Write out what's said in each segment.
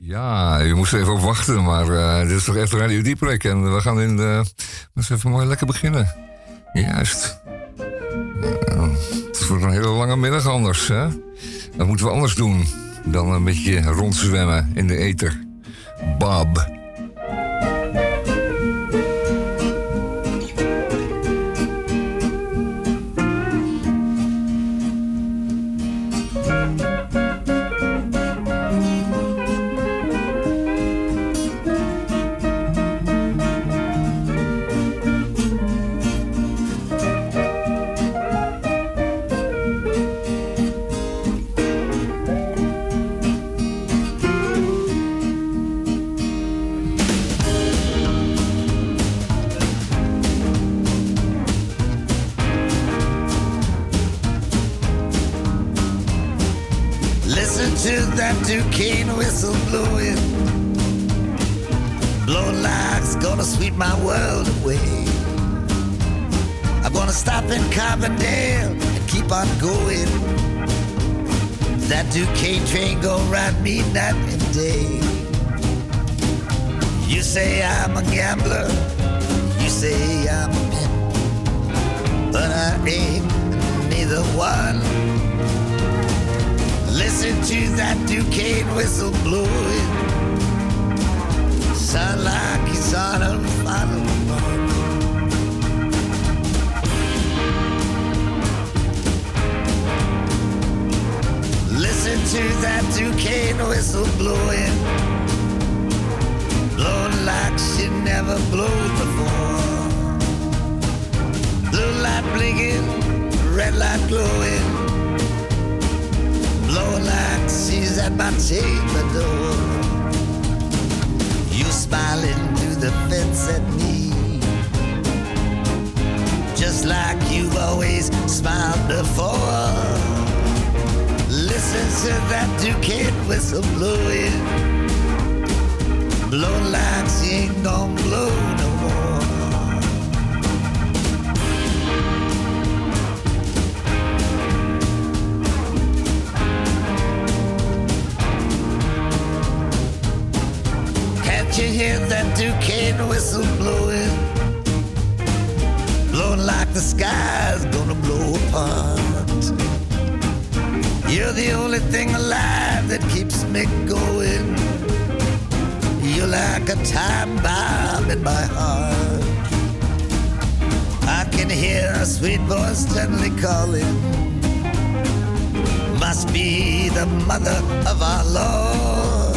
Ja, je moest even op wachten, maar uh, dit is toch echt Radio Dieprek. En we gaan in de... eens even mooi lekker beginnen. Juist. Het wordt een hele lange middag anders, hè? Dat moeten we anders doen dan een beetje rondzwemmen in de ether. Bob. going. That Duquesne train go round me night and day. You say I'm a gambler, you say I'm a pimp, but I ain't neither one. Listen to that Duquesne whistle blowing. Sound like hurricane whistle blowing, blowing like she never blew before. Blue light blinking, red light glowing, blowing like she's at my chamber door. You smiling through the fence at me, just like you've always smiled before listen to that Duquette whistle blowing. Blow like she ain't gonna blow no more. Can't you hear that Duquette whistle blowing? Blowing like the sky's gonna blow apart. You're the only thing alive that keeps me going. You're like a time bomb in my heart. I can hear a sweet voice gently calling. Must be the mother of our Lord.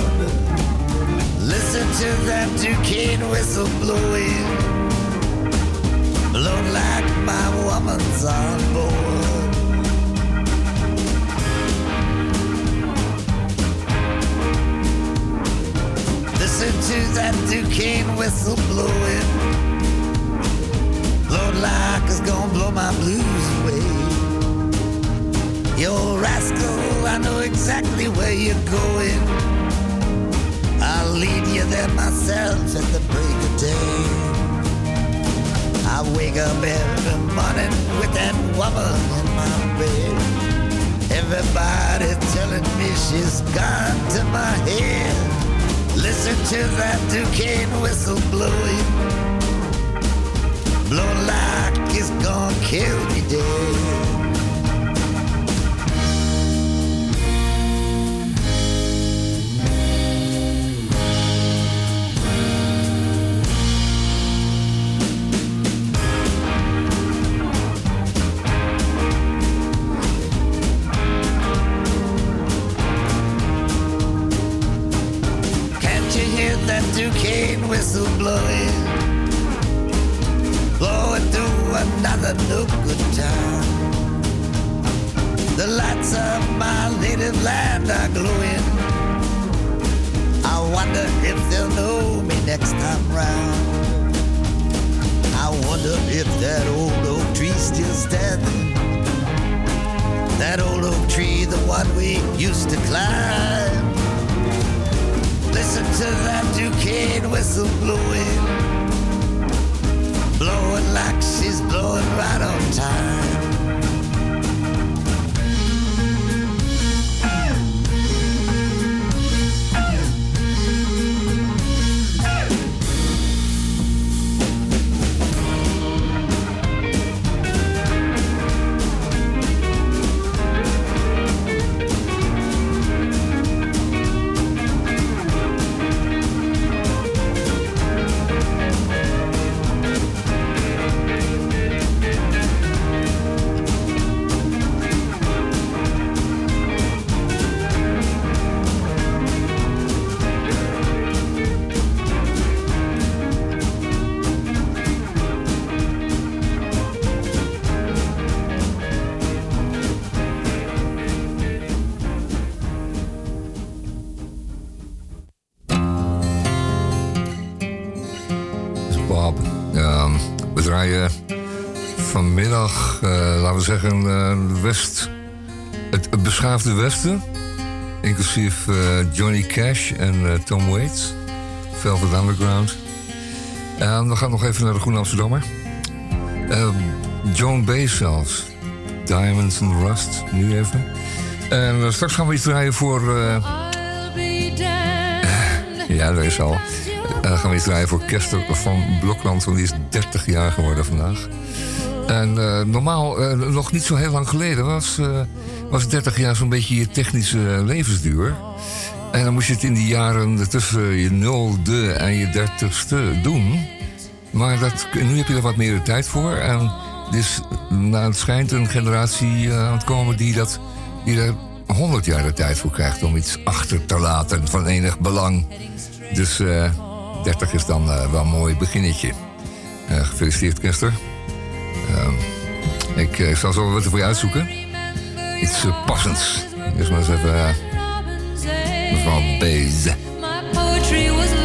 Listen to that Duquesne whistle blowing, blown like my woman's arm. whistle blowing. Lord, like is gonna blow my blues away. Yo, rascal, I know exactly where you're going. I'll lead you there myself at the break of day. I wake up every morning with that woman in my bed. Everybody telling me she's gone to my head. Listen to that Duquesne whistle blowing. Blow like it's gonna kill me dead. we used to climb. Listen to that Duquesne whistle blowing, blowing like she's blowing right on time. Zeggen, uh, West, het, het, beschaafde Westen. Inclusief uh, Johnny Cash en Tom Waits. Velvet Underground. En we gaan nog even naar de Groene Amsterdammer. Joan Baez zelfs. Diamonds and Rust, nu even. En straks gaan we iets draaien voor... ja, dat is al. Uh, gaan we iets draaien voor Kester van Blokland, want die is 30 jaar geworden vandaag. En uh, normaal, uh, nog niet zo heel lang geleden, was, was 30 jaar zo'n beetje je technische levensduur. En dan moest je het in die jaren tussen je nulde en je dertigste doen. Maar dat, nu heb je er wat meer tijd voor. En dus nou, het schijnt een generatie aan het komen die, dat, die er 100 jaar de tijd voor krijgt om iets achter te laten van enig belang. Dus 30 is dan wel een mooi beginnetje. Gefeliciteerd, Kester. Uh, ik, zal zo wat voor je uitzoeken. Iets passends. Dus maar eens even... mevrouw Bees. John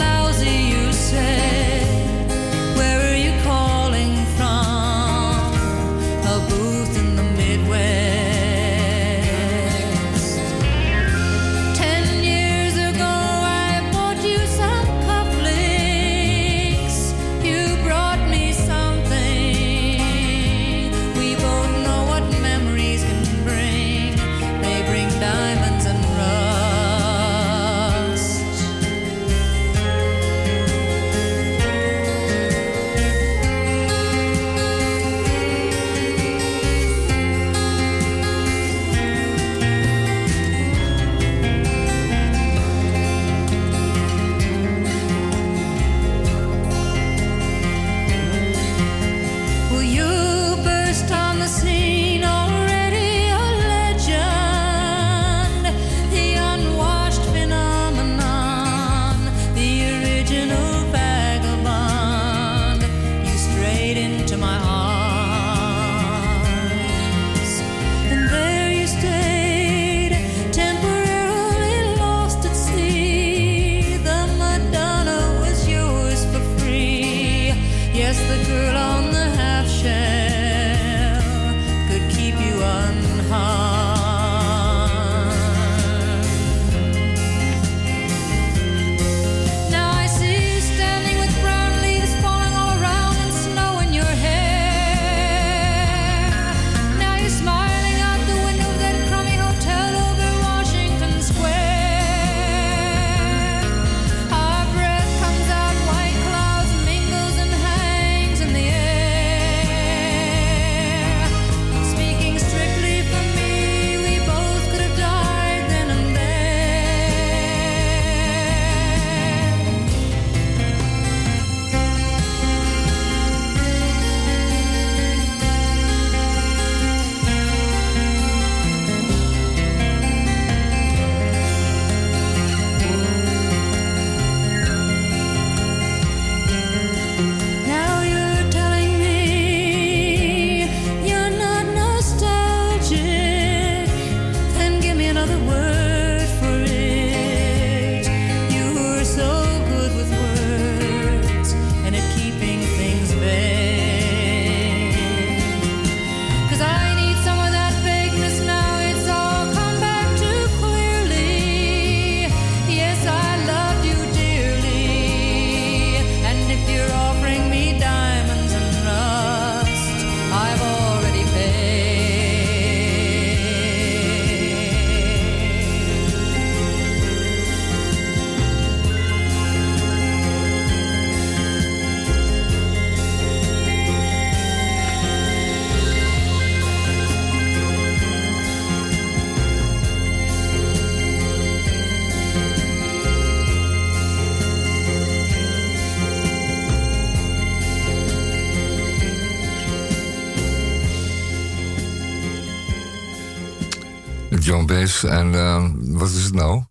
En uh, wat is het nou?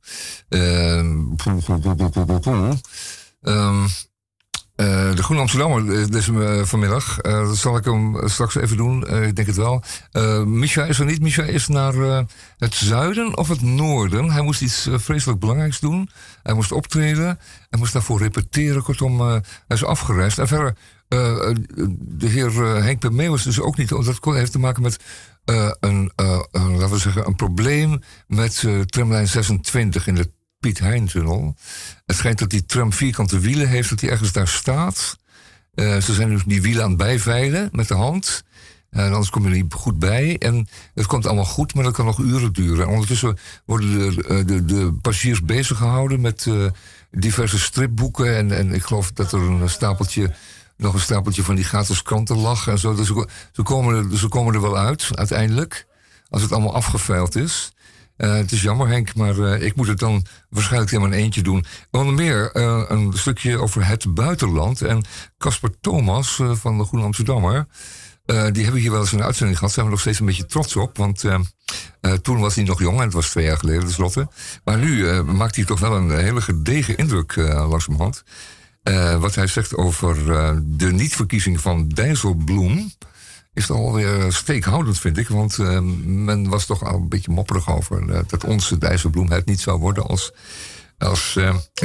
Um, de Groene Amsterdammer is hem vanmiddag. Dat zal ik hem straks even doen. Ik denk het wel. Micha is er niet. Micha is naar het zuiden of het noorden. Hij moest iets vreselijk belangrijks doen. Hij moest optreden. Hij moest daarvoor repeteren. Kortom, hij is afgereisd. En verder de heer Henk Permeeuwis dus ook niet. Dat heeft te maken met een, laten we zeggen, een probleem met tramlijn 26 in de Piet Hein-tunnel. Het schijnt dat die tram vierkante wielen heeft, dat die ergens daar staat. ze zijn dus die wielen aan het bijveilen met de hand. En anders kom je er niet goed bij. En het komt allemaal goed, maar dat kan nog uren duren. En ondertussen worden de, eh, de, de passagiers bezig gehouden met diverse stripboeken. En, en ik geloof dat er een stapeltje, nog een stapeltje van die gratis kranten lag. En zo. Dus ze, komen er, ze komen er wel uit, uiteindelijk. Als het allemaal afgeveild is. Uh, het is jammer, Henk, maar uh, ik moet het dan waarschijnlijk in eentje doen. Onder meer uh, een stukje over het buitenland. En Casper Thomas van de Groene Amsterdammer. Die hebben hier wel eens een uitzending gehad. Zijn we nog steeds een beetje trots op. Want toen was hij nog jong en het was twee jaar geleden tenslotte. Maar nu maakt hij toch wel een hele gedegen indruk langzamerhand. Wat hij zegt over de niet-verkiezing van Dijsselbloem is alweer steekhoudend, vind ik. Want men was toch al een beetje mopperig over dat onze Dijsselbloem het niet zou worden als als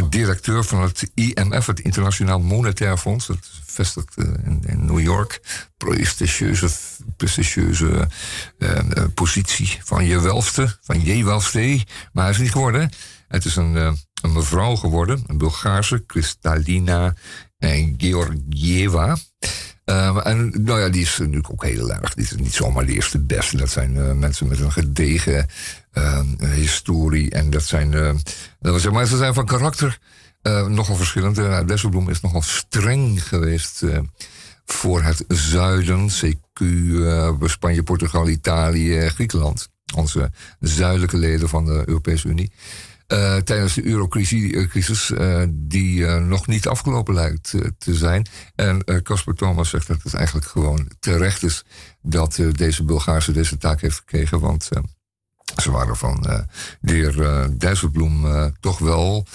directeur van het IMF, het Internationaal Monetair Fonds. Dat vestigt in, in, New York. Prestigieuze, prestigieuze positie van je welste, van je welste. Maar hij is niet geworden. Het is een, een mevrouw geworden, een Bulgaarse, Kristalina Georgieva. Uh, en nou ja, die is natuurlijk ook heel erg. Die is niet zomaar de eerste beste. Dat zijn uh, mensen met een gedegen uh, historie. En dat zijn, dat was, maar ze zijn van karakter nogal verschillend. Uh, Desselbloem is nogal streng geweest voor het zuiden. CQ, Spanje, Portugal, Italië, Griekenland. Onze zuidelijke leden van de Europese Unie. Uh, tijdens de eurocrisis, uh, die uh, nog niet afgelopen lijkt te zijn. En Casper Thomas zegt dat het eigenlijk gewoon terecht is dat deze Bulgaarse deze taak heeft gekregen. Want ze waren van de heer Dijsselbloem toch wel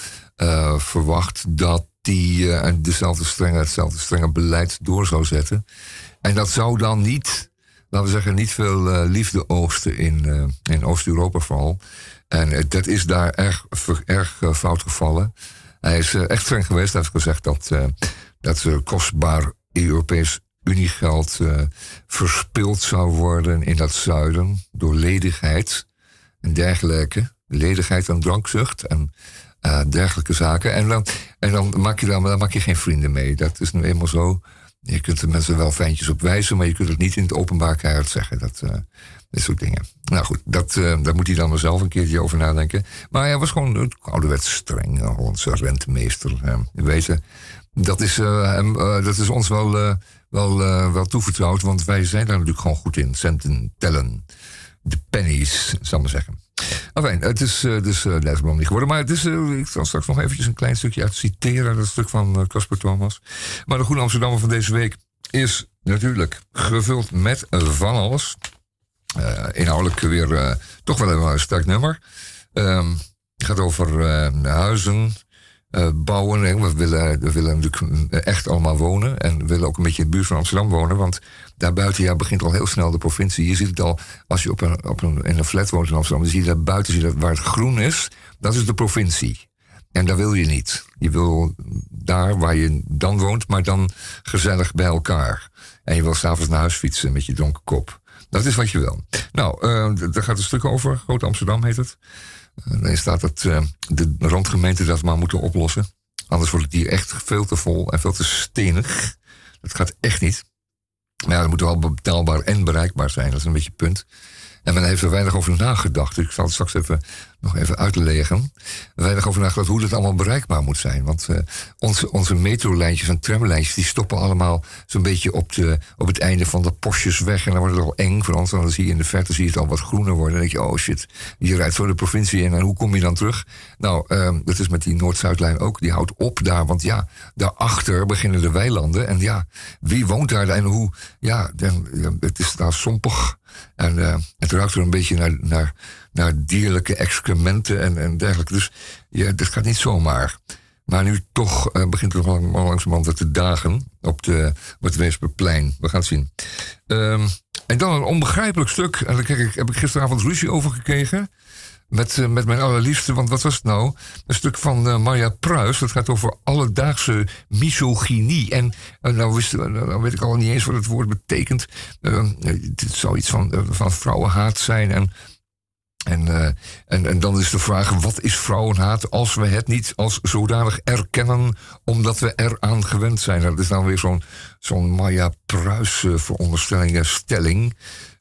verwacht dat die dezelfde strenge, hetzelfde strenge beleid door zou zetten. En dat zou dan niet, laten we zeggen, niet veel liefde oosten in, in Oost-Europa vooral. En eh, dat is daar erg, erg eh, fout gevallen. Hij is eh, echt streng geweest. Hij heeft gezegd dat, dat kostbaar Europees Uniegeld verspild zou worden in dat zuiden door ledigheid en dergelijke. Ledigheid en drankzucht en dergelijke zaken. En dan, en dan, maak je dan, maak je geen vrienden mee. Dat is nu eenmaal zo. Je kunt de mensen wel fijntjes op wijzen, maar je kunt het niet in het openbaar zeggen. Dat, dit soort dingen. Nou goed, dat, uh, daar moet hij dan zelf een keertje over nadenken. Maar hij was gewoon een ouderwets streng, Hollandse rentemeester. Uh, weten, dat is, uh, hem, dat is ons wel, wel, wel toevertrouwd, want wij zijn daar natuurlijk gewoon goed in. Centen tellen, de pennies, zal ik maar zeggen. Enfin, het is dus uh, niet geworden. Maar het is, ik zal straks nog eventjes een klein stukje uit citeren. Dat stuk van Casper Thomas. Maar de Goede Amsterdammer van deze week is natuurlijk gevuld met van alles. Uh, inhoudelijk weer uh, toch wel een sterk nummer. Um, het gaat over huizen bouwen. We willen, we willen natuurlijk echt allemaal wonen. En we willen ook een beetje in de buurt van Amsterdam wonen. Want daarbuiten ja, begint al heel snel de provincie. Je ziet het al, als je op een, op een, in een flat woont in Amsterdam... dan zie je dat buiten zie je dat waar het groen is, dat is de provincie. En daar wil je niet. Je wil daar waar je dan woont, maar dan gezellig bij elkaar. En je wil s'avonds naar huis fietsen met je dronken kop. Dat is wat je wil. Nou, uh, daar gaat een stuk over. Groot Amsterdam heet het. Uh, daarin staat dat uh, de randgemeenten dat maar moeten oplossen. Anders wordt het hier echt veel te vol en veel te stenig. Dat gaat echt niet. Maar ja, dat moet wel betaalbaar en bereikbaar zijn. Dat is een beetje punt. En men heeft er weinig over nagedacht. Ik zal het straks even, nog even uitleggen. Weinig over nagedacht hoe dat allemaal bereikbaar moet zijn. Want uh, onze, onze metrolijntjes en tramlijntjes... die stoppen allemaal zo'n beetje op, de, op het einde van de postjes weg. En dan wordt het al eng voor ons. Dan zie je in de verte zie je het al wat groener worden. Dan denk je, oh shit, je rijdt zo de provincie in. En hoe kom je dan terug? Nou, uh, dat is met die Noord-Zuidlijn ook. Die houdt op daar. Want ja, daarachter beginnen de weilanden. En ja, wie woont daar en hoe? Ja, het is daar sompig... En uh, het ruikt er een beetje naar, naar, naar dierlijke excrementen en, en dergelijke. Dus ja, dat gaat niet zomaar. Maar nu toch uh, begint het lang, langzamerhand te dagen op, de, op het Weesperplein. We gaan het zien. Um, en dan een onbegrijpelijk stuk. En daar heb ik gisteravond ruzie over gekregen. Met, uh, met mijn allerliefste, want wat was het nou? Een stuk van uh, Marja Pruis. Dat gaat over alledaagse misogynie. En uh, nou, wist, nou, weet ik al niet eens wat het woord betekent. het zou iets van, van vrouwenhaat zijn. En, en, en, dan is de vraag: wat is vrouwenhaat als we het niet als zodanig erkennen, omdat we eraan gewend zijn? Dat is dan weer zo'n zo'n Marja Pruis veronderstelling, stelling.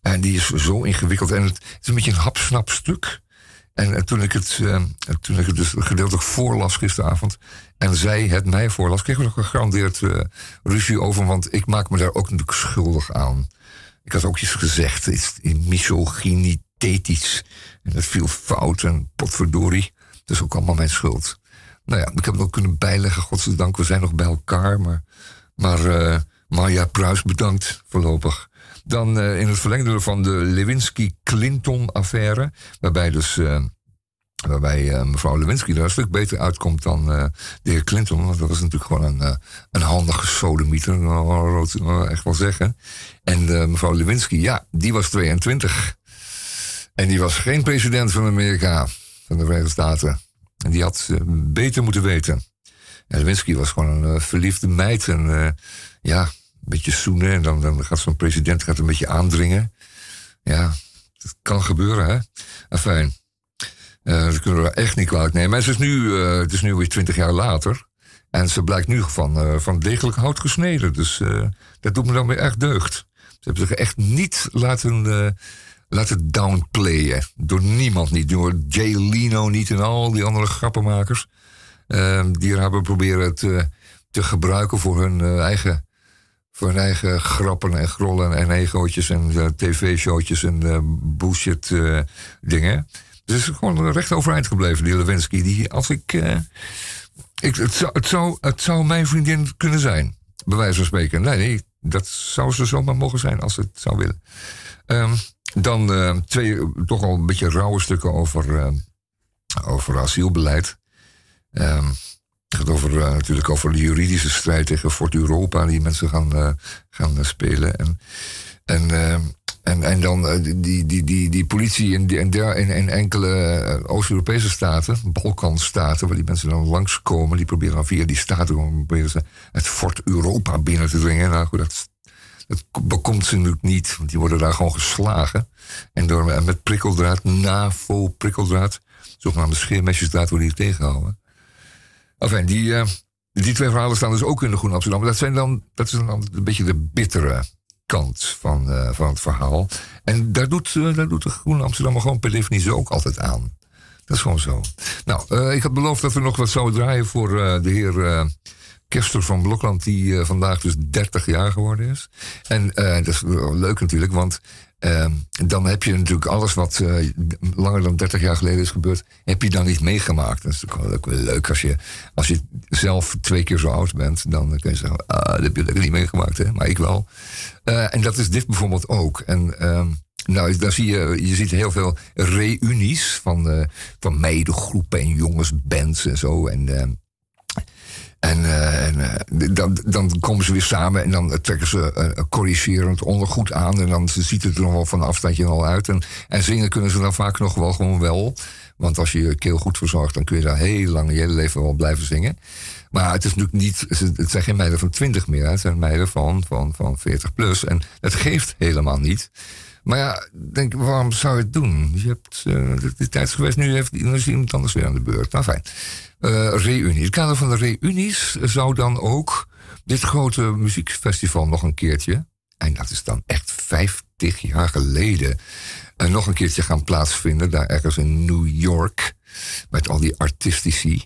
En die is zo ingewikkeld. En het, is een beetje een hapsnap stuk. En, en toen, ik het, uh, toen ik het dus gedeeltelijk voorlas gisteravond. en zij het mij voorlas. kregen we nog gegarandeerd uh, ruzie over. Want ik maak me daar ook natuurlijk schuldig aan. Ik had ook iets gezegd. Iets misogynithetisch. En dat viel fout. En potverdorie. Dat is ook allemaal mijn schuld. Nou ja, ik heb het ook kunnen bijleggen. Godzijdank, we zijn nog bij elkaar. Maar, maar uh, Marja Pruis bedankt voorlopig. Dan uh, in het verlengde van de Lewinsky-Clinton-affaire. Waarbij dus. Uh, waarbij uh, mevrouw Lewinsky er een stuk beter uitkomt dan de heer Clinton. Want dat was natuurlijk gewoon een, een handige sodemieter, nou, echt wel zeggen. En mevrouw Lewinsky, ja, die was 22. En die was geen president van Amerika, van de Verenigde Staten. En die had beter moeten weten. En Lewinsky was gewoon een verliefde meid. En ja, beetje zoenen en dan, dan gaat zo'n president gaat een beetje aandringen. Ja, dat kan gebeuren, hè? Enfin, uh, dat kunnen we echt niet kwalijk nemen. Maar het is nu, uh, het is nu weer twintig jaar later. En ze blijkt nu van, uh, van degelijk hout gesneden. Dus dat doet me dan weer echt deugd. Ze hebben zich echt niet laten, laten downplayen. Door niemand niet. Door Jay Leno niet en al die andere grappenmakers. die er hebben proberen te, te gebruiken voor hun eigen voor eigen grappen en grollen en egootjes en uh, tv-showtjes en uh, bullshit uh, dingen. Dus is gewoon recht overeind gebleven, die Lewinsky. Die, als ik, ik het, zou, het, zou, het zou mijn vriendin kunnen zijn, bij wijze van spreken. Nee, nee, dat zou ze zomaar mogen zijn als ze het zou willen. Um, dan twee toch al een beetje rauwe stukken over, over asielbeleid. Um, het gaat over, uh, natuurlijk over de juridische strijd tegen Fort Europa die mensen gaan, uh, gaan uh, spelen. En, en, en, en dan die, die, die, die politie in, in, in, enkele Oost-Europese staten, Balkanstaten, waar die mensen dan langskomen, die proberen dan via die staten ze het Fort Europa binnen te dringen. Nou dat, dat bekomt ze natuurlijk niet, want die worden daar gewoon geslagen. En door, met prikkeldraad, NAVO-prikkeldraad, zogenaamde scheermesjesdraad, worden die tegengehouden. Enfin, die, uh, die twee verhalen staan dus ook in de Groene Amsterdam. Dat, zijn dan, dat is dan een beetje de bittere kant van, uh, van het verhaal. En daar doet, uh, daar doet de Groene Amsterdam gewoon per definitie ook altijd aan. Dat is gewoon zo. Nou, ik had beloofd dat we nog wat zouden draaien voor de heer Kester van Blokland, die vandaag dus 30 jaar geworden is. En dat is leuk natuurlijk, want uh, dan heb je natuurlijk alles wat uh, langer dan 30 jaar geleden is gebeurd, heb je dan niet meegemaakt. Dat is natuurlijk ook wel leuk als je, als je zelf twee keer zo oud bent, dan kun je zeggen, ah, dat heb je lekker niet meegemaakt, hè? maar ik wel. Uh, en dat is dit bijvoorbeeld ook. En uh, nou, daar zie je, je ziet heel veel reunies van, uh, van meidengroepen en jongensbands en zo. En ehm, en, uh, en uh, dan, dan, komen ze weer samen en dan trekken ze uh, corrigerend ondergoed aan. En dan ziet het er nog wel van een afstandje al uit. En, en zingen kunnen ze dan vaak nog wel gewoon wel. Want als je je keel goed verzorgt, dan kun je daar heel lang je hele leven wel blijven zingen. Maar het is natuurlijk niet, het zijn geen meiden van 20 meer. Het zijn meiden van, van, van 40 plus. En het geeft helemaal niet. Maar ja, denk, waarom zou je het doen? Je hebt de, tijd geweest, nu heeft iemand anders weer aan de beurt. Nou fijn. Uh, reunie. Het kader van de reunies zou dan ook dit grote muziekfestival nog een keertje, en dat is dan echt 50 jaar geleden, uh, nog een keertje gaan plaatsvinden, daar ergens in New York, met al die artistici.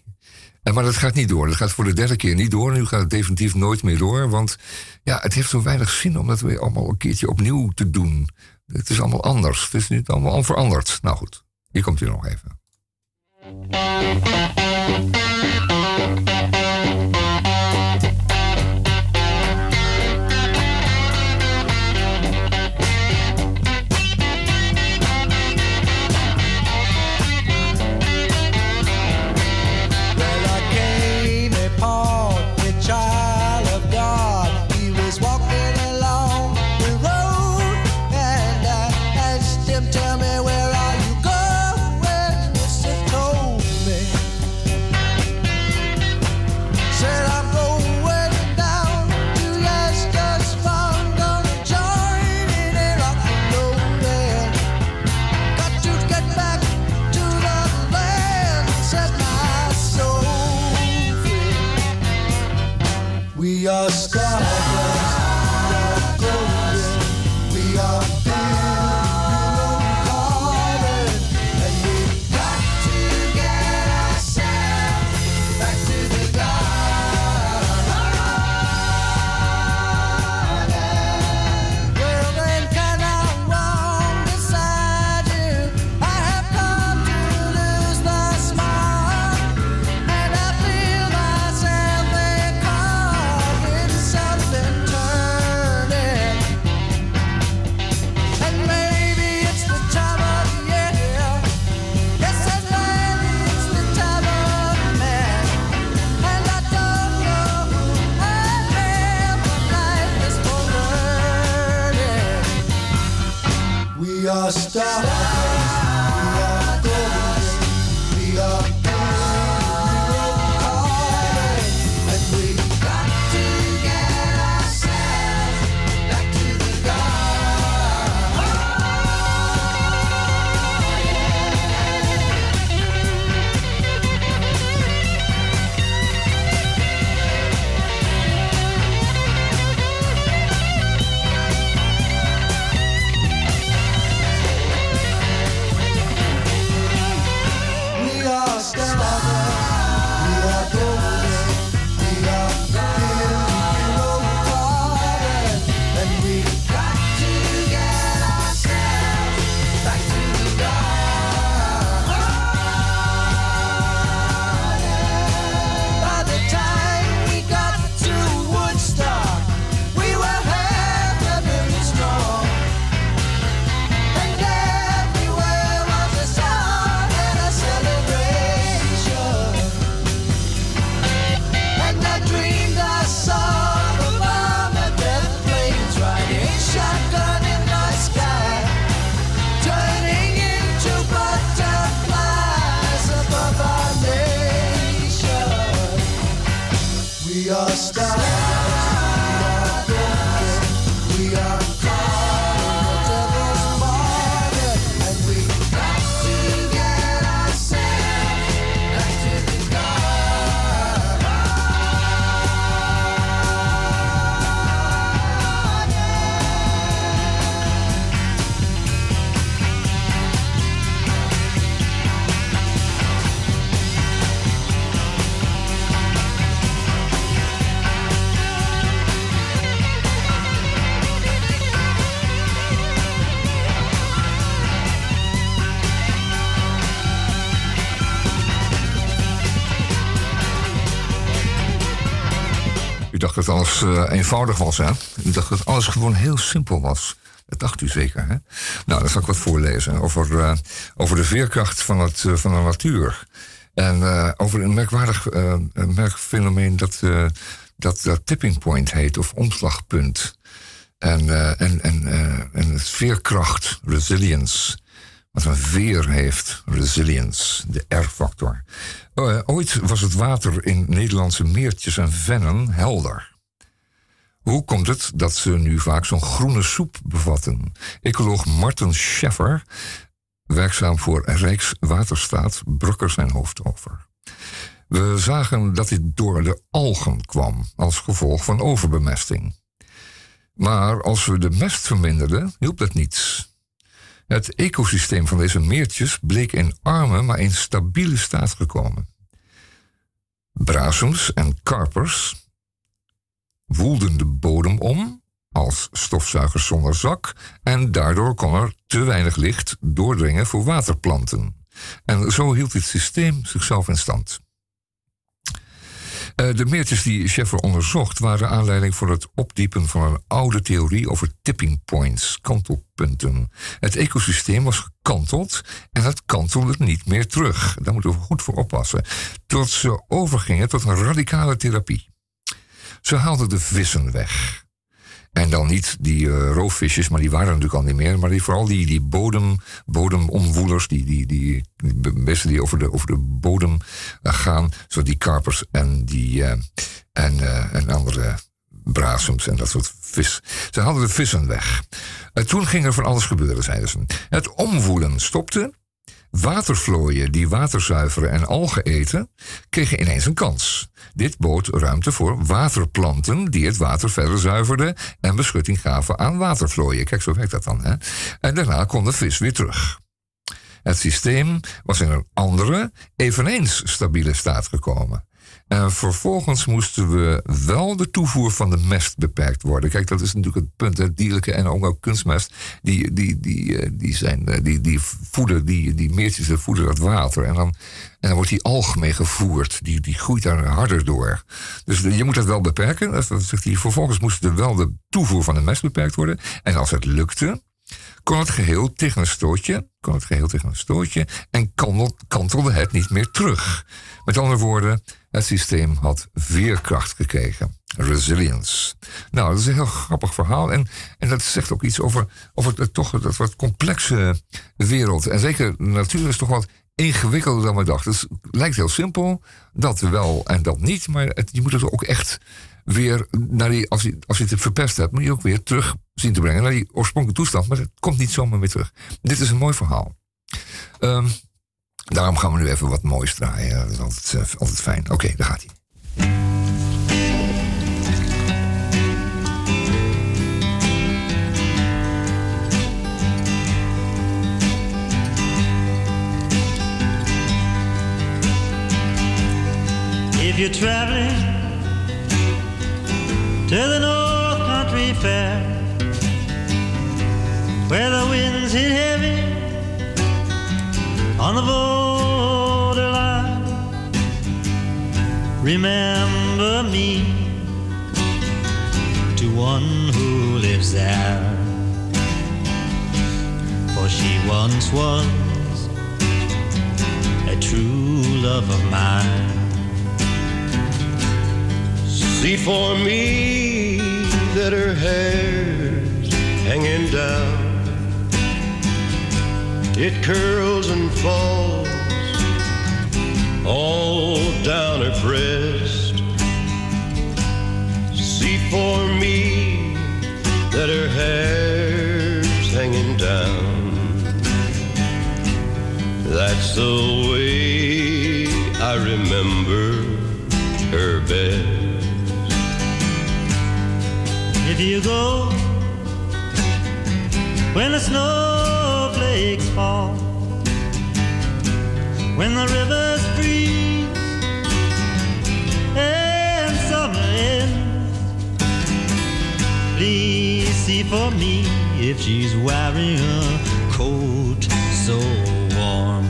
En maar dat gaat niet door. Dat gaat voor de derde keer niet door. Nu gaat het definitief nooit meer door. Want ja, het heeft zo weinig zin om dat weer allemaal een keertje opnieuw te doen. Het is allemaal anders. Het is niet allemaal veranderd. Nou goed, hier komt hij nog even. Uh, eenvoudig was, hè? U dacht dat alles gewoon heel simpel was. Dat dacht u zeker, hè? Nou, dan zal ik wat voorlezen over, uh, over de veerkracht van, het, uh, van de natuur. En over een merkwaardig merkfenomeen dat, dat, tipping point heet, of omslagpunt. En, en, en, en het veerkracht, resilience wat een veer heeft, resilience, de R-factor. Ooit was het water in Nederlandse meertjes en vennen helder. Hoe komt het dat ze nu vaak zo'n groene soep bevatten? Ecoloog Martin Scheffer, werkzaam voor Rijkswaterstaat, bruk er zijn hoofd over. We zagen dat dit door de algen kwam als gevolg van overbemesting. Maar als we de mest verminderden, hielp dat niets. Het ecosysteem van deze meertjes bleek in arme, maar in stabiele staat gekomen. Brasums en karpers woelden de bodem om als stofzuigers zonder zak en daardoor kon er te weinig licht doordringen voor waterplanten. En zo hield dit systeem zichzelf in stand. Eh, de meertjes die Scheffer onderzocht waren aanleiding voor het opdiepen van een oude theorie over tipping points, kantelpunten. Het ecosysteem was gekanteld en het kantelde niet meer terug. Daar moeten we goed voor oppassen. Tot ze overgingen tot een radicale therapie. Ze haalden de vissen weg. En dan niet die uh, roofvisjes, maar die waren natuurlijk al niet meer. Maar die, vooral die, die bodem, bodemomwoelers, die, die, die, die beesten die over de, over de bodem uh, gaan. Zo die karpers en, die, uh, en, en andere brasems en dat soort vis. Ze hadden de vissen weg. toen ging er van alles gebeuren, zeiden ze. Het omwoelen stopte. Watervlooien die water zuiveren en algen eten, kregen ineens een kans. Dit bood ruimte voor waterplanten die het water verder zuiverden en beschutting gaven aan watervlooien. Kijk, zo werkt dat dan. Hè? En daarna kon de vis weer terug. Het systeem was in een andere, eveneens stabiele staat gekomen. En vervolgens moesten we wel de toevoer van de mest beperkt worden. Kijk, dat is natuurlijk het punt. Het dierlijke en ook, kunstmest. Die, die, die, eh, die, zijn, eh, die, die voeden, die, die meertjes voeden dat water. En dan, en dan wordt die alg mee gevoerd. Die, die groeit daar harder door. Dus je moet dat wel beperken. Dat. Vervolgens moest er wel de toevoer van de mest beperkt worden. En als het lukte, kon het geheel tegen een stootje, kon het geheel tegen een stootje en kantelde het niet meer terug. Met andere woorden, het systeem had veerkracht gekregen. Resilience. Nou, dat is een heel grappig verhaal. En, en dat zegt ook iets over, over het, toch dat wat complexe wereld. En zeker de natuur is toch wat ingewikkelder dan we dachten. Het lijkt heel simpel, dat wel en dat niet. Maar je moet het ook echt weer naar die, als je, als je het verpest hebt, moet je ook weer terug zien te brengen naar die oorspronkelijke toestand. Maar het komt niet zomaar weer terug. Dit is een mooi verhaal. Um, daarom gaan we nu even wat moois draaien. Dat is altijd, uh, altijd fijn. Oké, okay, daar gaat hij. If you're traveling to the North Country Fair, where the winds hit heavy on the borderline. Remember me to one who lives there, for she once was a true love of mine. See for me that her hair's hanging down. It curls and falls all down her breast. See for me that her hair's hanging down. That's the way I remember her best if you go when the snowflakes fall, when the rivers freeze and summer ends. Please see for me if she's wearing a coat so warm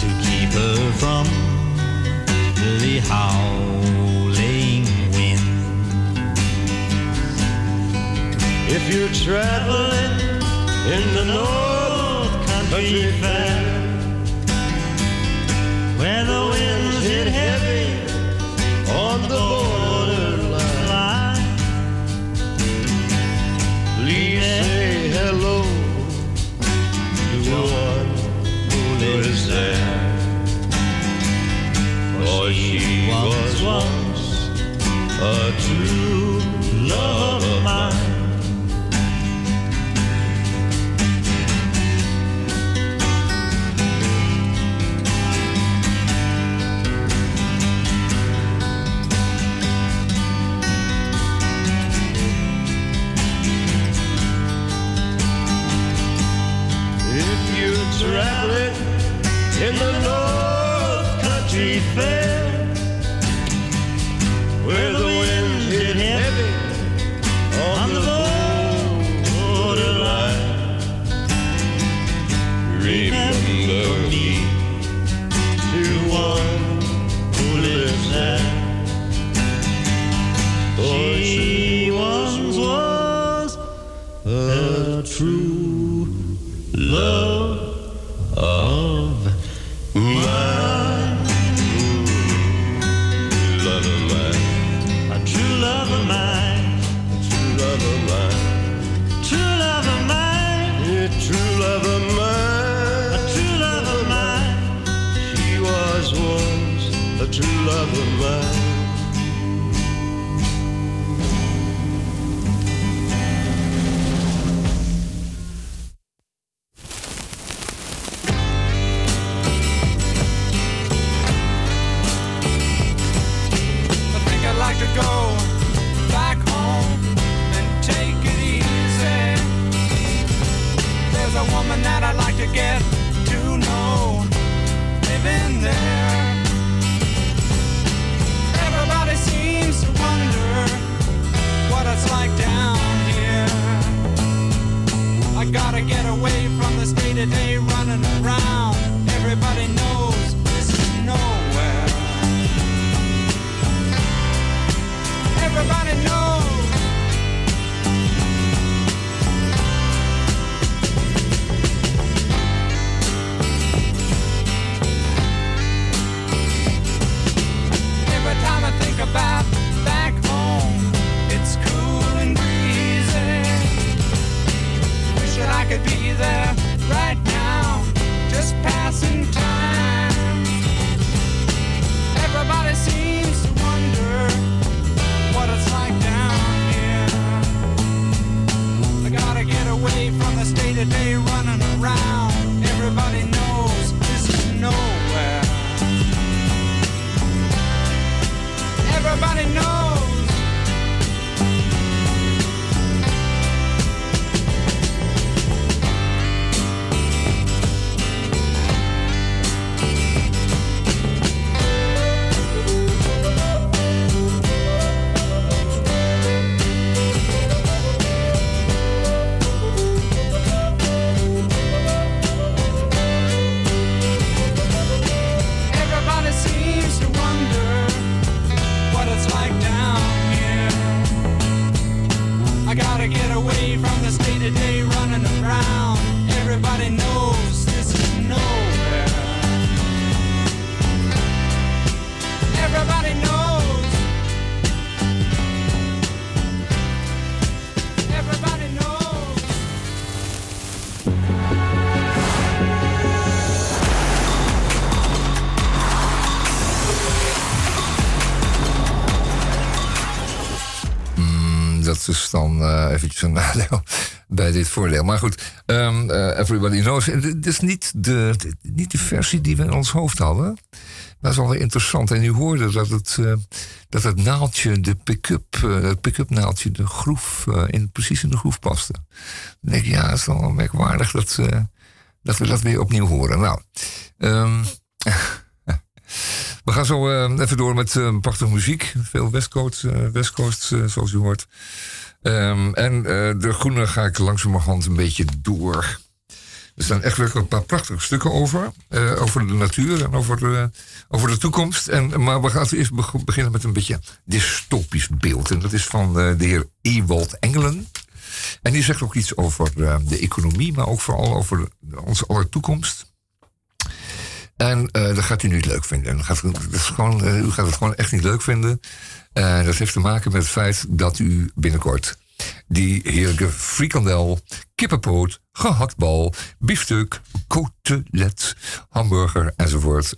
to keep her from the howl. If you're traveling in the North Country Fair, where the winds hit heavy on the borderline, please say hello to one who lives there. For she was once a true I'd like to get to know living there. Everybody seems to wonder what it's like down here. I gotta get away from this day to day running around. Everybody knows this is nowhere. Everybody knows. there right now, just passing time. Everybody seems to wonder what it's like down here. I gotta get away from the state day running around. Everybody knows this is nowhere. Everybody knows. nadeel bij dit voordeel. Maar goed, um, everybody knows. Dit is niet de, niet de versie die we in ons hoofd hadden. Dat is wel weer interessant. En u hoorde dat het, uh, dat het naaldje, de pick-up, uh, het pick-up naaldje, de groef, in, precies in de groef paste. Dan denk ik, ja, het is wel merkwaardig dat, dat we dat weer opnieuw horen. Nou, um, we gaan zo even door met uh, prachtige muziek. Veel West Coast, West Coast zoals u hoort. Um, en de groene ga ik langzamerhand een beetje door. Er staan echt wel een paar prachtige stukken over. over de natuur en over de, over de toekomst. En, maar we gaan eerst beginnen met een beetje dystopisch beeld. En dat is van de heer Ewald Engelen. En die zegt ook iets over de economie, maar ook vooral over onze aller toekomst. En uh, dat gaat u niet leuk vinden. gaat, dat is gewoon, uh, u gaat het gewoon echt niet leuk vinden. Uh, dat heeft te maken met het feit dat u binnenkort die heerlijke frikandel, kippenpoot, gehaktbal, biefstuk, cotelet, hamburger enzovoort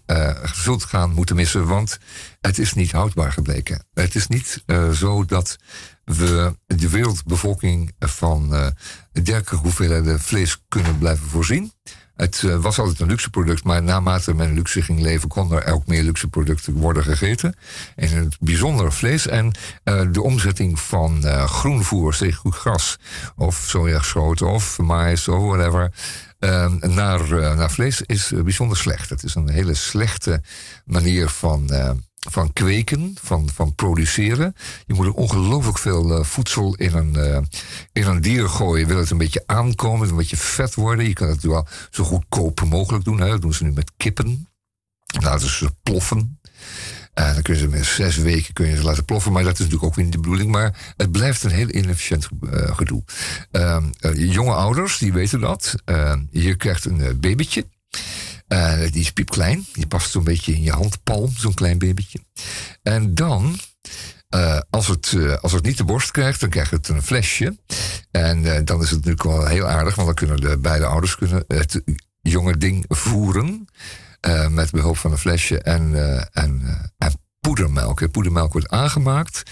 zult gaan moeten missen. Want het is niet houdbaar gebleken. Het is niet zo dat we de wereldbevolking van dergelijke hoeveelheden vlees kunnen blijven voorzien. Het uh, was altijd een luxe product, maar naarmate men luxe ging leven, konden er ook meer luxe producten worden gegeten. En het bijzonder vlees en uh, de omzetting van uh, groenvoer, zeg goed gras, of sojaschroten, of mais, of whatever, naar, naar vlees is bijzonder slecht. Het is een hele slechte manier van van kweken, van, van produceren. Je moet ongelooflijk veel uh, voedsel in een, uh, in een dier gooien. Wil het een beetje aankomen, een beetje vet worden. Je kan het wel zo goedkoop mogelijk doen. Hè. Dat doen ze nu met kippen. Laten ze ploffen. En dan kunnen ze met zes weken kun je ze laten ploffen. Maar dat is natuurlijk ook weer niet de bedoeling. Maar het blijft een heel inefficiënt gedoe. Ehm, jonge ouders, die weten dat. Ehm, je krijgt een babytje. Uh, die is piepklein. Die past zo'n beetje in je handpalm, zo'n klein babytje. En dan, uh, als, het, uh, als het niet de borst krijgt, dan krijgt het een flesje. En dan is het natuurlijk wel heel aardig, want dan kunnen de beide ouders kunnen het jonge ding voeren. met behulp van een flesje en, en, en poedermelk. Poedermelk wordt aangemaakt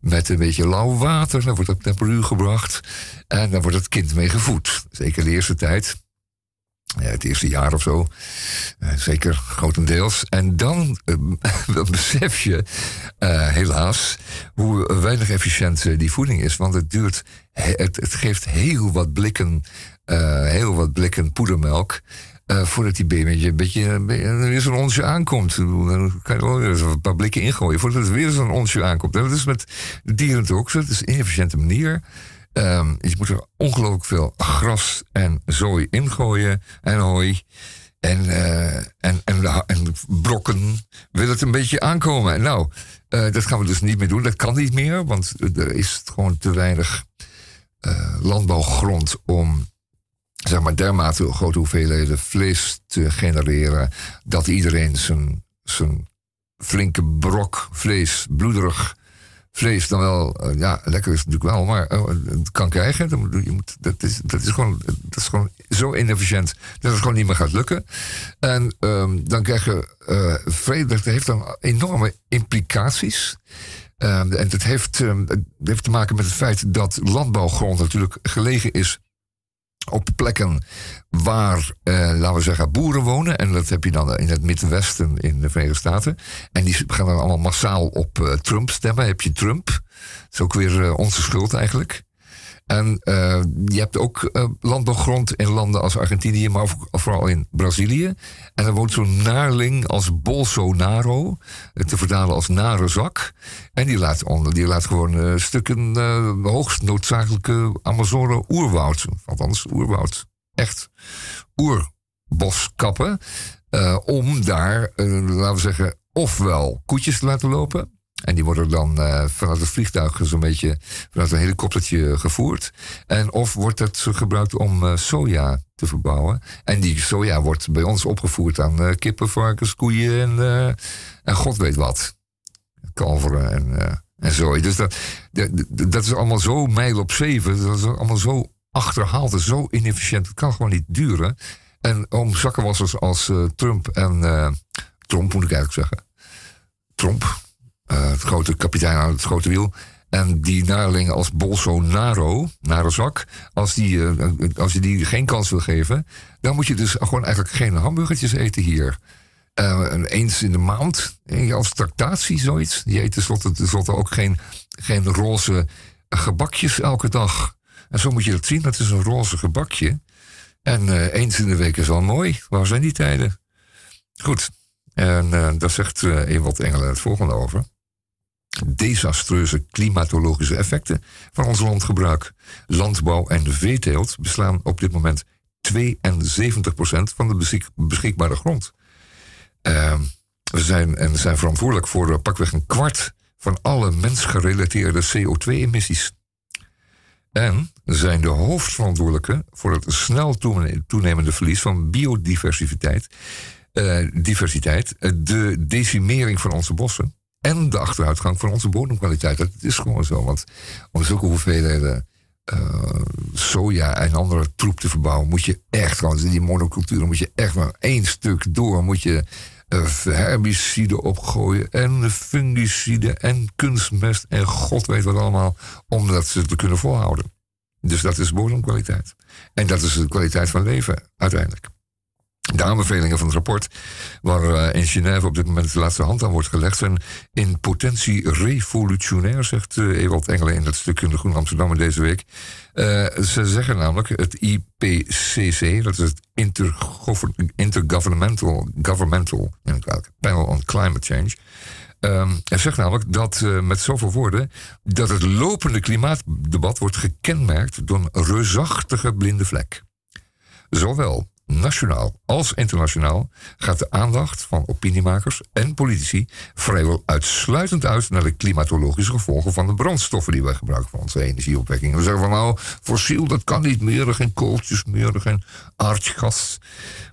met een beetje lauw water. Dan wordt het op temperatuur gebracht. En dan wordt het kind mee gevoed. Zeker de eerste tijd het eerste jaar of zo. Uh, zeker grotendeels. En dan uh, besef je uh, helaas hoe weinig efficiënt die voeding is. Want het duurt, het, het geeft heel wat blikken, heel wat blikken poedermelk. voordat die baby een beetje weer zo'n onsje aankomt. Dan kan je wel een paar blikken ingooien voordat er weer zo'n onsje aankomt. En dat is met dieren ook zo. Het is een inefficiënte manier. Um, je moet er ongelooflijk veel gras en zooi ingooien en hooi. En, uh, en, en, en, brokken wil het een beetje aankomen. Nou, uh, dat gaan we dus niet meer doen. Dat kan niet meer, want er is gewoon te weinig uh, landbouwgrond om zeg maar, dermate grote hoeveelheden vlees te genereren dat iedereen zijn, zijn flinke brok vlees, bloederig vlees dan wel, uh, ja, lekker is het natuurlijk wel, maar uh, het kan krijgen. Je moet, dat, is, dat, is gewoon, dat is gewoon zo inefficiënt dat het gewoon niet meer gaat lukken. En um, dan krijg je uh, vrede, dat heeft dan enorme implicaties. Um, en dat heeft, um, dat heeft te maken met het feit dat landbouwgrond natuurlijk gelegen is op plekken waar, eh, laten we zeggen, boeren wonen. En dat heb je dan in het Midwesten in de Verenigde Staten. En die gaan dan allemaal massaal op uh, Trump stemmen. Heb je Trump. Dat is ook weer uh, onze schuld eigenlijk. En je hebt ook landbouwgrond in landen als Argentinië, maar vooral in Brazilië. En er woont zo'n naarling als Bolsonaro, te vertalen als nare zak. En die laat, onder, die laat gewoon stukken hoogst noodzakelijke Amazone oerwoud, althans oerwoud, echt oerbos kappen. om daar, laten we zeggen, ofwel koetjes te laten lopen en die worden dan uh, vanuit het vliegtuig zo'n beetje vanuit een helikoptertje gevoerd. En of wordt het gebruikt om uh, soja te verbouwen. En die soja wordt bij ons opgevoerd aan uh, kippen, varkens, koeien en, en god weet wat. Kalveren en, en zo. Dus dat, dat, dat is allemaal zo mijl op zeven. Dat is allemaal zo achterhaald en zo inefficiënt. Het kan gewoon niet duren. En om zakkenwassers als Trump en... Trump moet ik eigenlijk zeggen. Trump, uh, het grote kapitein aan het grote wiel. En die narelingen als Bolsonaro, narozak, als, die, eh, als je die geen kans wil geven, dan moet je dus gewoon eigenlijk geen hamburgertjes eten hier. Eh, eens in de maand, eh, als tractatie, zoiets. Je eet tenslotte, tenslotte ook geen, geen roze gebakjes elke dag. En zo moet je dat zien, dat is een roze gebakje. En eh, eens in de week is al mooi. Waar zijn die tijden? Goed, en eh, daar zegt eh Ewald Engelen het volgende over. Desastreuze klimatologische effecten van ons landgebruik. Landbouw en veeteelt beslaan op dit moment 72% van de beschik- beschikbare grond. Eh, we zijn, en zijn verantwoordelijk voor pakweg een kwart van alle mensgerelateerde CO2-emissies. En zijn de hoofdverantwoordelijke voor het snel toene- toenemende verlies van biodiversiteit, eh, diversiteit, eh, de decimering van onze bossen en de achteruitgang van onze bodemkwaliteit. Dat is gewoon zo, want om zulke hoeveelheden eh, soja en andere troep te verbouwen, moet je echt gewoon, die monoculturen moet je echt maar één stuk door, moet je herbiciden opgooien en fungiciden en kunstmest en god weet wat allemaal, om dat ze te kunnen volhouden. Dus dat is bodemkwaliteit. En dat is de kwaliteit van leven uiteindelijk. De aanbevelingen van het rapport, waar eh, in Genève op dit moment de laatste hand aan wordt gelegd, zijn in potentie revolutionair, zegt eh, Ewald Engelen in dat stuk in de Groen Amsterdammer deze week. Eh, ze zeggen namelijk, het IPCC, dat is het Intergover- Intergovernmental Governmental Panel on Climate Change, Ehm hij zegt namelijk dat met zoveel woorden dat het lopende klimaatdebat wordt gekenmerkt door een reusachtige blinde vlek. Zowel nationaal als internationaal gaat de aandacht van opiniemakers en politici vrijwel uitsluitend uit naar de klimatologische gevolgen van de brandstoffen die wij gebruiken voor onze energieopwekking. We zeggen van nou, fossiel dat kan niet meer, geen kooltjes meer, geen aardgas.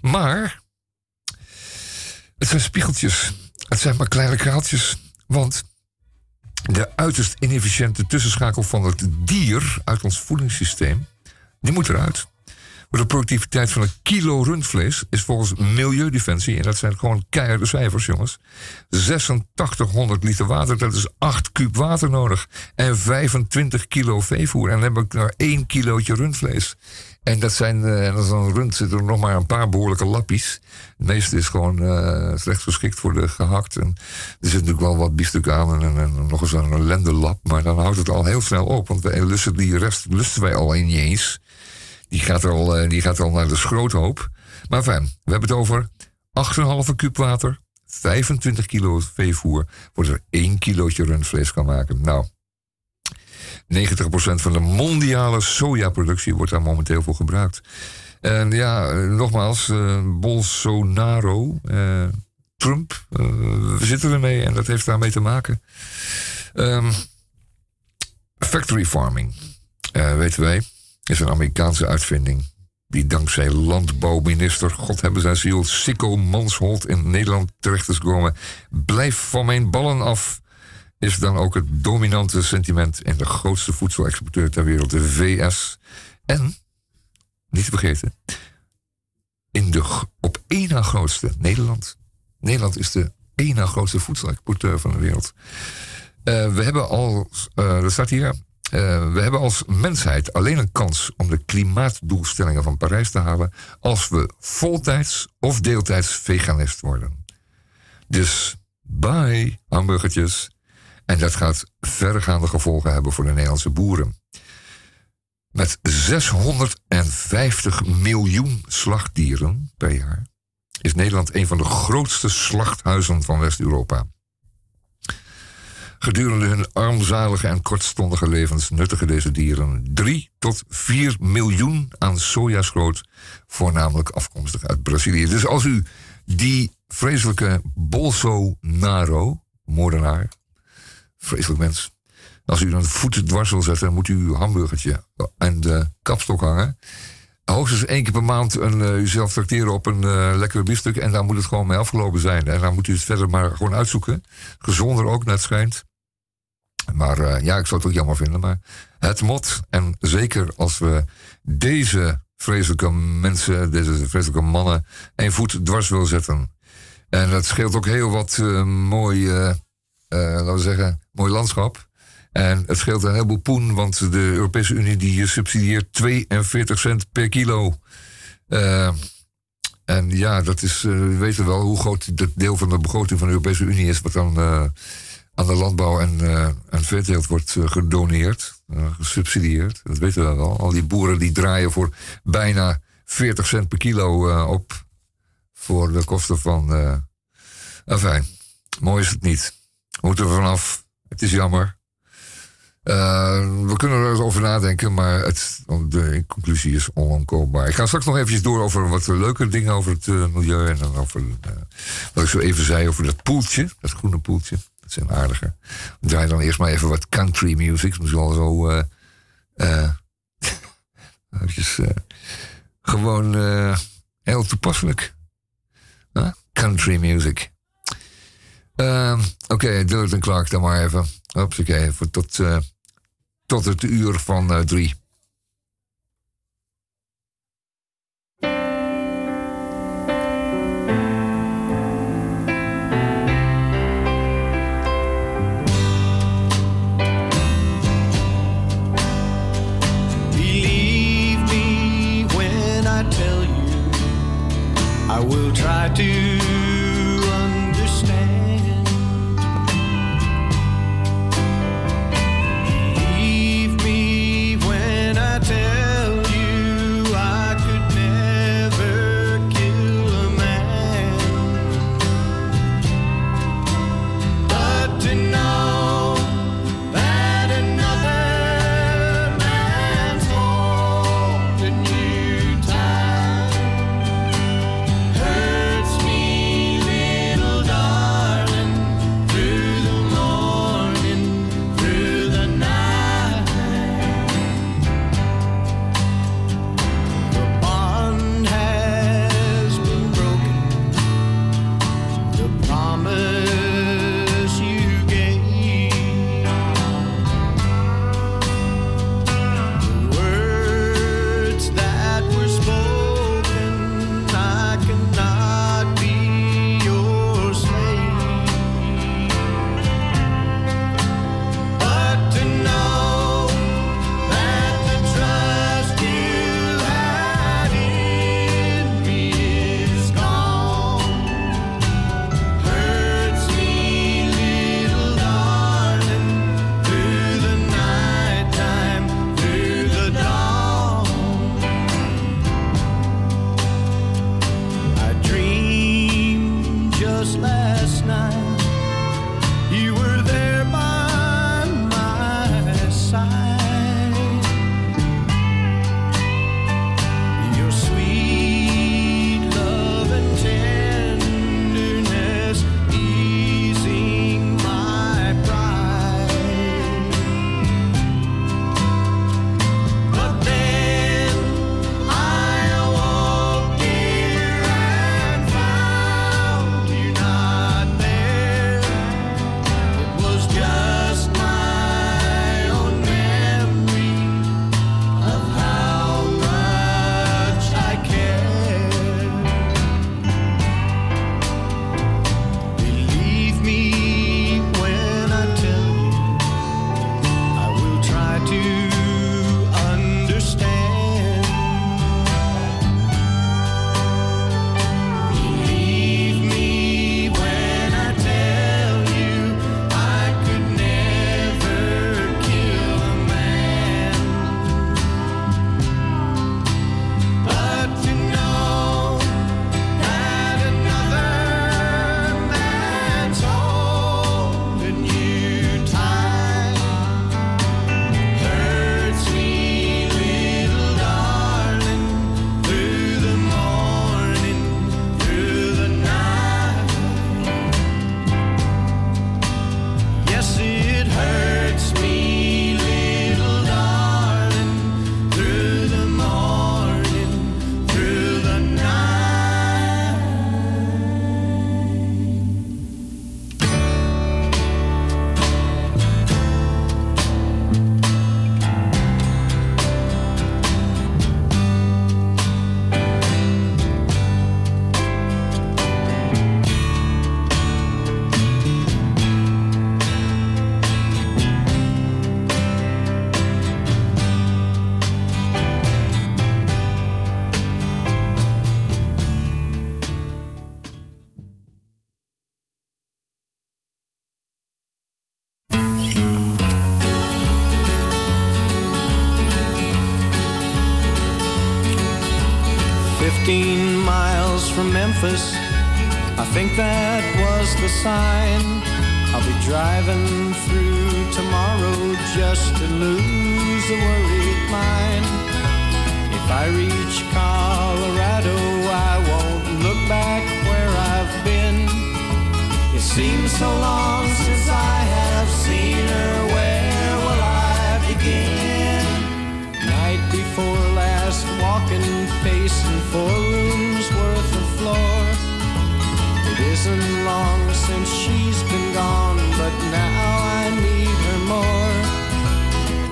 Maar het zijn spiegeltjes. Het zijn maar kleine kraaltjes. Want de uiterst inefficiënte tussenschakel van het dier uit ons voedingssysteem, die moet eruit. De productiviteit van een kilo rundvlees is volgens Milieudefensie, en dat zijn gewoon keiharde cijfers, jongens, 8600 liter water, dat is 8 kuub water nodig. En 25 kilo veevoer. En dan heb ik maar 1 kilootje rundvlees. En dat zijn, eh, en als een rund zitten er nog maar een paar behoorlijke lappies. Het meeste is gewoon eh, slecht geschikt voor de gehakt. En er zit natuurlijk wel wat biefstuk aan en, nog eens een ellendelap. Maar dan houdt het al heel snel op. Want lusten die rest lusten wij al niet eens. Die gaat al, eh, die gaat al naar de schroothoop. Maar fijn, we hebben het over 8,5 kuub water, 25 kilo veevoer, wordt er 1 kilootje rundvlees kan maken. Nou, 90% van de mondiale sojaproductie wordt daar momenteel voor gebruikt. En ja, eh, nogmaals, eh, Bolsonaro, eh, Trump, eh, we zitten ermee en dat heeft daarmee te maken. Ehm, factory farming, weten wij, is een Amerikaanse uitvinding. Die dankzij landbouwminister, God hebben zijn ziel, Sikko Mansholt in Nederland terecht is gekomen. Blijf van mijn ballen af, is dan ook het dominante sentiment in de grootste voedselexporteur ter wereld, de VS. En, niet te vergeten, in de op één na grootste Nederland. Nederland is de één na grootste voedselexporteur van de wereld. Eh, we hebben als, eh dat staat hier, eh, we hebben als mensheid alleen een kans om de klimaatdoelstellingen van Parijs te halen als we voltijds of deeltijds veganist worden. Dus bye, hamburgertjes. En dat gaat verregaande gevolgen hebben voor de Nederlandse boeren. Met 650 miljoen slachtdieren per jaar is Nederland een van de grootste slachthuizen van West-Europa. Gedurende hun armzalige en kortstondige levens nuttigen deze dieren 3 tot 4 miljoen aan sojaschroot, voornamelijk afkomstig uit Brazilië. Dus als u die vreselijke Bolsonaro, moordenaar, vreselijk mens, als u een voet dwars wil zetten, dan moet u uw hamburgertje aan de kapstok hangen. Hoogstens één keer per maand een, eh, uzelf tracteren op een eh, lekkere biefstuk. En dan moet het gewoon mee afgelopen zijn. En dan moet u het verder maar gewoon uitzoeken. Gezonder ook, net schijnt. Maar eh, ja, ik zou het ook jammer vinden. Maar het mot. En zeker als we deze vreselijke mensen, deze vreselijke mannen, één voet dwars willen zetten. En dat scheelt ook heel wat eh, mooi, eh, laten we zeggen, mooi landschap. En het scheelt een heleboel poen, want de Europese Unie die subsidieert 42 cent per kilo. Uh, en ja, dat is, uh, we weten wel hoe groot dat deel van de begroting van de Europese Unie is, wat dan uh, aan de landbouw en, uh, en veeteelt wordt gedoneerd, gesubsidieerd. Dat weten we wel. Al die boeren die draaien voor bijna 40 cent per kilo op voor de kosten van. enfin, mooi is het niet. We moeten er vanaf. Het is jammer. We kunnen er over nadenken, maar het, de conclusie is onomkoopbaar. Ik ga straks nog eventjes door over wat leuke dingen over het milieu. En dan over wat ik zo even zei over dat poeltje, dat groene poeltje. Dat zijn aardige. We draaien dan eerst maar even wat country music. Misschien wel zo. eventjes, gewoon heel toepasselijk. country music. Oké, okay, Clark dan maar even. Hopsakee, voor tot tot het uur van uh, drie. I will try to Memphis. I think that was the sign. I'll be driving through tomorrow just to lose a worried mind. If I reach Colorado, I won't look back where I've been. It seems so long since I have seen her. Where will I begin? Night before last, walking, pacing four It isn't long since she's been gone, but now I need her more.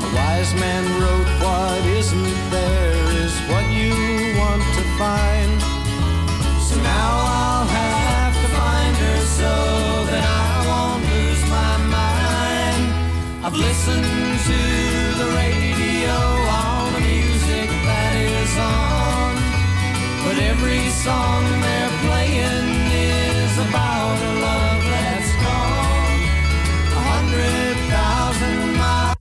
A wise man wrote, What isn't there is what you want to find. So now I'll have to find her so that I won't lose my mind. I've listened to the radio, all the music that is on, but every song